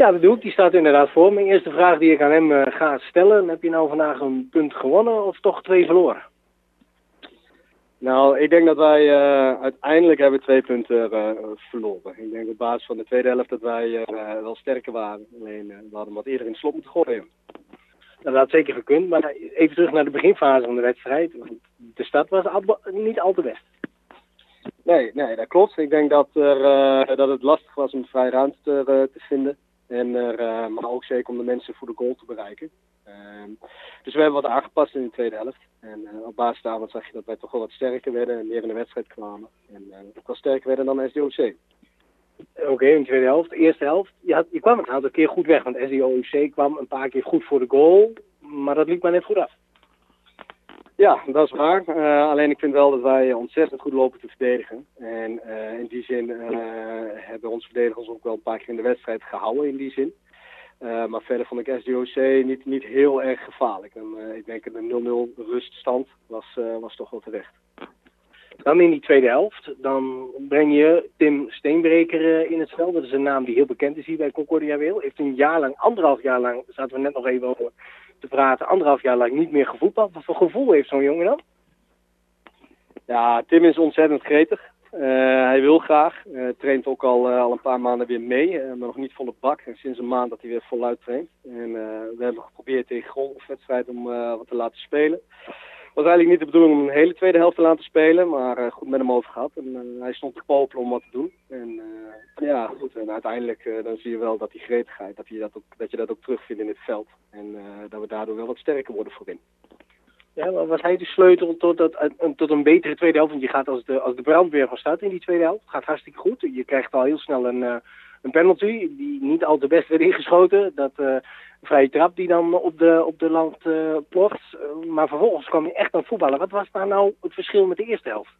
Ja, dat doe ik. Die staat inderdaad voor. Mijn eerste vraag die ik aan hem uh, ga stellen. Heb je nou vandaag een punt gewonnen of toch twee verloren? Nou, ik denk dat wij uh, uiteindelijk hebben twee punten uh, verloren. Ik denk op basis van de tweede helft dat wij wel sterker waren. Alleen we hadden wat eerder in het slot moeten gooien. Nou, dat had zeker gekund. Maar even terug naar de beginfase van de wedstrijd. De stad was niet al te best. Nee, nee, dat klopt. Ik denk dat, er, dat het lastig was om vrij ruimte te, te vinden. En er, uh, maar ook zeker om de mensen voor de goal te bereiken. Uh, dus we hebben wat aangepast in de tweede helft. En uh, op basis daarvan zag je dat wij toch wel wat sterker werden en meer in de wedstrijd kwamen. En ook wel sterker werden dan SDOC. Oké, in de tweede helft. Eerste helft, je, had, je kwam een aantal keer goed weg. Want SDOC kwam een paar keer goed voor de goal. Maar dat liep maar net goed af. Ja, dat is waar. Uh, alleen ik vind wel dat wij ontzettend goed lopen te verdedigen. En uh, in die zin uh, hebben onze verdedigers ook wel een paar keer in de wedstrijd gehouden in die zin. maar verder vond ik SDOC niet, niet heel erg gevaarlijk. En, ik denk een 0-0 ruststand was, was toch wel terecht. Dan in die tweede helft, dan breng je Tim Steenbreker in het spel. Dat is een naam die heel bekend is hier bij Concordia Wil. Heeft een jaar lang, anderhalf jaar lang, zaten we net nog even over te praten, anderhalf jaar lang niet meer gevoetbald. Wat voor gevoel heeft zo'n jongen dan? Ja, Tim is ontzettend gretig. Uh, hij wil graag. Uh, traint ook al, uh, al een paar maanden weer mee, maar nog niet volle bak. En sinds een maand dat hij weer voluit traint. En we hebben geprobeerd tegen golfwedstrijd om wat te laten spelen. Was eigenlijk niet de bedoeling om een hele tweede helft te laten spelen, maar goed met hem over gehad. En hij stond te popelen om wat te doen. En ja, goed. En uiteindelijk dan zie je wel dat die gretigheid, dat, je dat, ook, dat je dat ook terugvindt in het veld. En dat we daardoor wel wat sterker worden voorin. Ja, maar was hij de sleutel tot, dat, tot een betere tweede helft? Want je gaat als de, als de brandweer van start in die tweede helft. Gaat hartstikke goed. Je krijgt al heel snel een, een penalty die niet al te best werd ingeschoten. Dat vrije trap die dan op de, op de land ploft. maar vervolgens kwam je echt aan voetballen. Wat was daar nou het verschil met de eerste helft?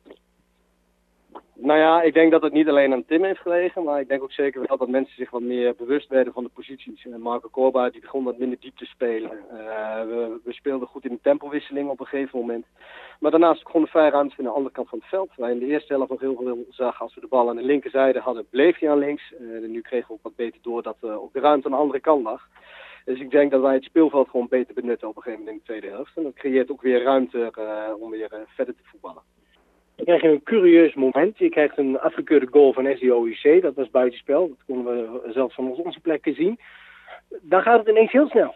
Nou ja, ik denk dat het niet alleen aan Tim heeft gelegen, maar ik denk ook zeker wel dat mensen zich wat meer bewust werden van de posities. En Marco Corba die begon wat minder diep te spelen. Uh, we, we, speelden goed in de tempowisseling op een gegeven moment. Maar daarnaast begon de vrij ruimte aan de andere kant van het veld. Waar in de eerste helft nog heel veel zag als we de bal aan de linkerzijde hadden, bleef hij aan links. Uh, nu kregen we ook wat beter door dat uh, ook de ruimte aan de andere kant lag. Dus ik denk dat wij het speelveld gewoon beter benutten op een gegeven moment in de tweede helft. En dat creëert ook weer ruimte om weer verder te voetballen. Dan krijg je een curieus moment. Je krijgt een afgekeurde goal van SDOIC. Dat was buitenspel. Dat konden we zelfs van onze plekken zien. Dan gaat het ineens heel snel.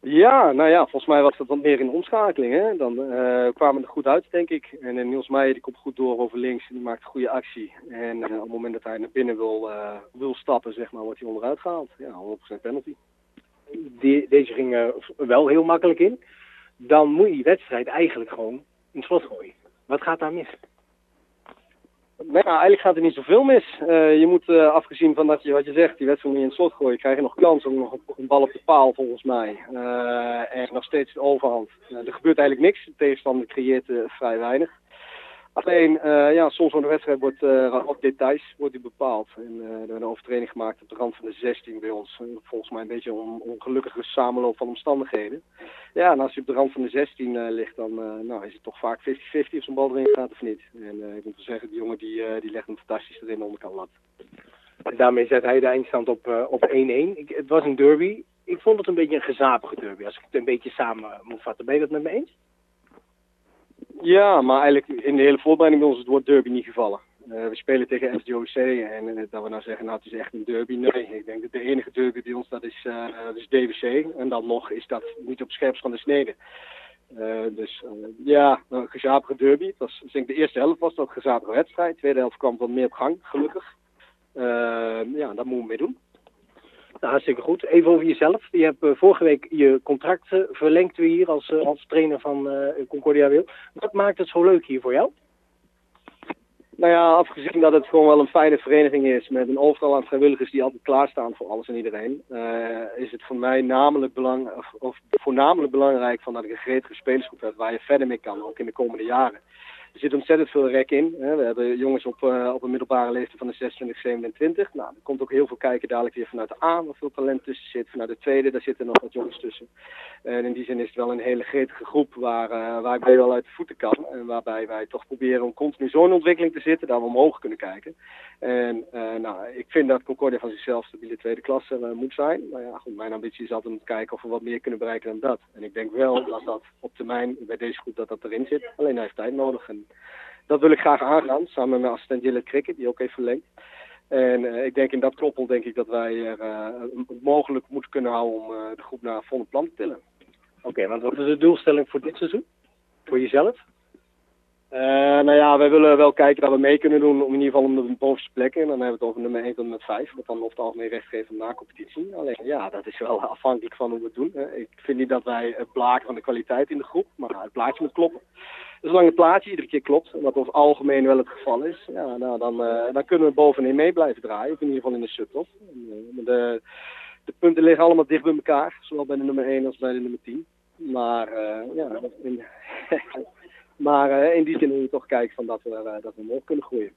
Ja, nou ja, volgens mij was dat wat meer in de omschakeling. Hè? Dan uh, kwamen we er goed uit, denk ik. En uh, Niels Meijer die komt goed door over links en die maakt een goede actie. En uh, op het moment dat hij naar binnen wil, wil stappen, zeg maar, wordt hij onderuit gehaald. Ja, 100% penalty. Die, deze ging wel heel makkelijk in. Dan moet je die wedstrijd eigenlijk gewoon in het slot gooien. Wat gaat daar mis? Nou, eigenlijk gaat er niet zoveel mis. Uh, je moet, uh, afgezien van dat je, wat je zegt, die wedstrijd niet in het slot gooien, krijg je nog kans om nog een bal op de paal, volgens mij. Uh, en nog steeds de overhand. er gebeurt eigenlijk niks. De tegenstander creëert vrij weinig. Alleen, uh, ja, soms van de wedstrijd wordt op details wordt die bepaald. En uh, er werd een overtreding gemaakt op de rand van de 16 bij ons. Volgens mij een beetje een ongelukkige samenloop van omstandigheden. Ja, en als je op de rand van de 16 ligt, dan nou, is het toch vaak 50-50 of zo'n bal erin gaat of niet. En ik moet wel zeggen, die jongen die, die legt hem fantastisch erin onder kan lat. En daarmee zet hij de eindstand op 1-1. op het was een derby. Ik vond het een beetje een gezapige derby, als ik het een beetje samen moet vatten. Ben je dat met me eens? Ja, maar eigenlijk in de hele voorbereiding bij ons is het woord derby niet gevallen. Uh, we spelen tegen SDOC en uh, dat we nou zeggen, nou het is echt een derby. Nee, ik denk dat de enige derby bij ons dat is, uh, dat is DWC. En dan nog is dat niet op scherps van de snede. dus ja, een gezapige derby. Het was, denk de eerste helft was dat een gezapige wedstrijd. De tweede helft kwam wat meer op gang, gelukkig. ja, dat moeten we mee doen. Hartstikke goed. Even over jezelf. Je hebt uh, vorige week je contract verlengd weer hier als, uh, als trainer van Concordia Wil. Wat maakt het zo leuk hier voor jou? Nou ja, afgezien dat het gewoon wel een fijne vereniging is met een overal aan vrijwilligers die altijd klaarstaan voor alles en iedereen, is het voor mij namelijk belang, of, of, voornamelijk belangrijk van dat ik een gretige spelersgroep heb waar je verder mee kan, ook in de komende jaren. Er zit ontzettend veel rek in. Hè. We hebben jongens op, uh, op een middelbare leeftijd van de 26, 27. Nou, er komt ook heel veel kijken dadelijk weer vanuit de A, waar veel talent tussen zit. Vanuit de tweede, daar zitten nog wat jongens tussen. En in die zin is het wel een hele gretige groep waar, uh, waar ik wel uit de voeten kan. En waarbij wij toch proberen om continu zo'n ontwikkeling te zitten, dat we omhoog kunnen kijken. En nou, ik vind dat Concordia van zichzelf stabiele tweede klasse moet zijn. Maar ja, goed, mijn ambitie is altijd om te kijken of we wat meer kunnen bereiken dan dat. En ik denk wel dat dat op termijn bij deze groep dat dat erin zit. Alleen hij heeft tijd nodig. Dat wil ik graag aangaan, samen met mijn assistent Jille Cricket, die ook heeft verlengd. En uh, ik denk in dat koppel denk ik dat wij er uh, mogelijk moeten kunnen houden om uh, de groep naar volle plan te tillen. Oké, okay, want wat is de doelstelling voor dit seizoen? Voor jezelf? nou ja, wij willen wel kijken dat we mee kunnen doen om in ieder geval om de bovenste plekken. En dan hebben we het over nummer 1 tot met 5, wat dan over het algemeen recht geven na competitie. Alleen ja, dat is wel afhankelijk van hoe we het doen. Ik vind niet dat wij het blaken van de kwaliteit in de groep, maar het plaatje moet kloppen. Zolang het plaatje iedere keer klopt, wat over algemeen wel het geval is, ja, nou, dan, uh, dan kunnen we bovenin mee blijven draaien. Of in ieder geval in de sub-top. Uh, de, de punten liggen allemaal dicht bij elkaar, zowel bij de nummer 1 als bij de nummer 10. Maar uh, ja, in, maar in die zin moet je toch kijken van dat, we, dat we omhoog kunnen groeien.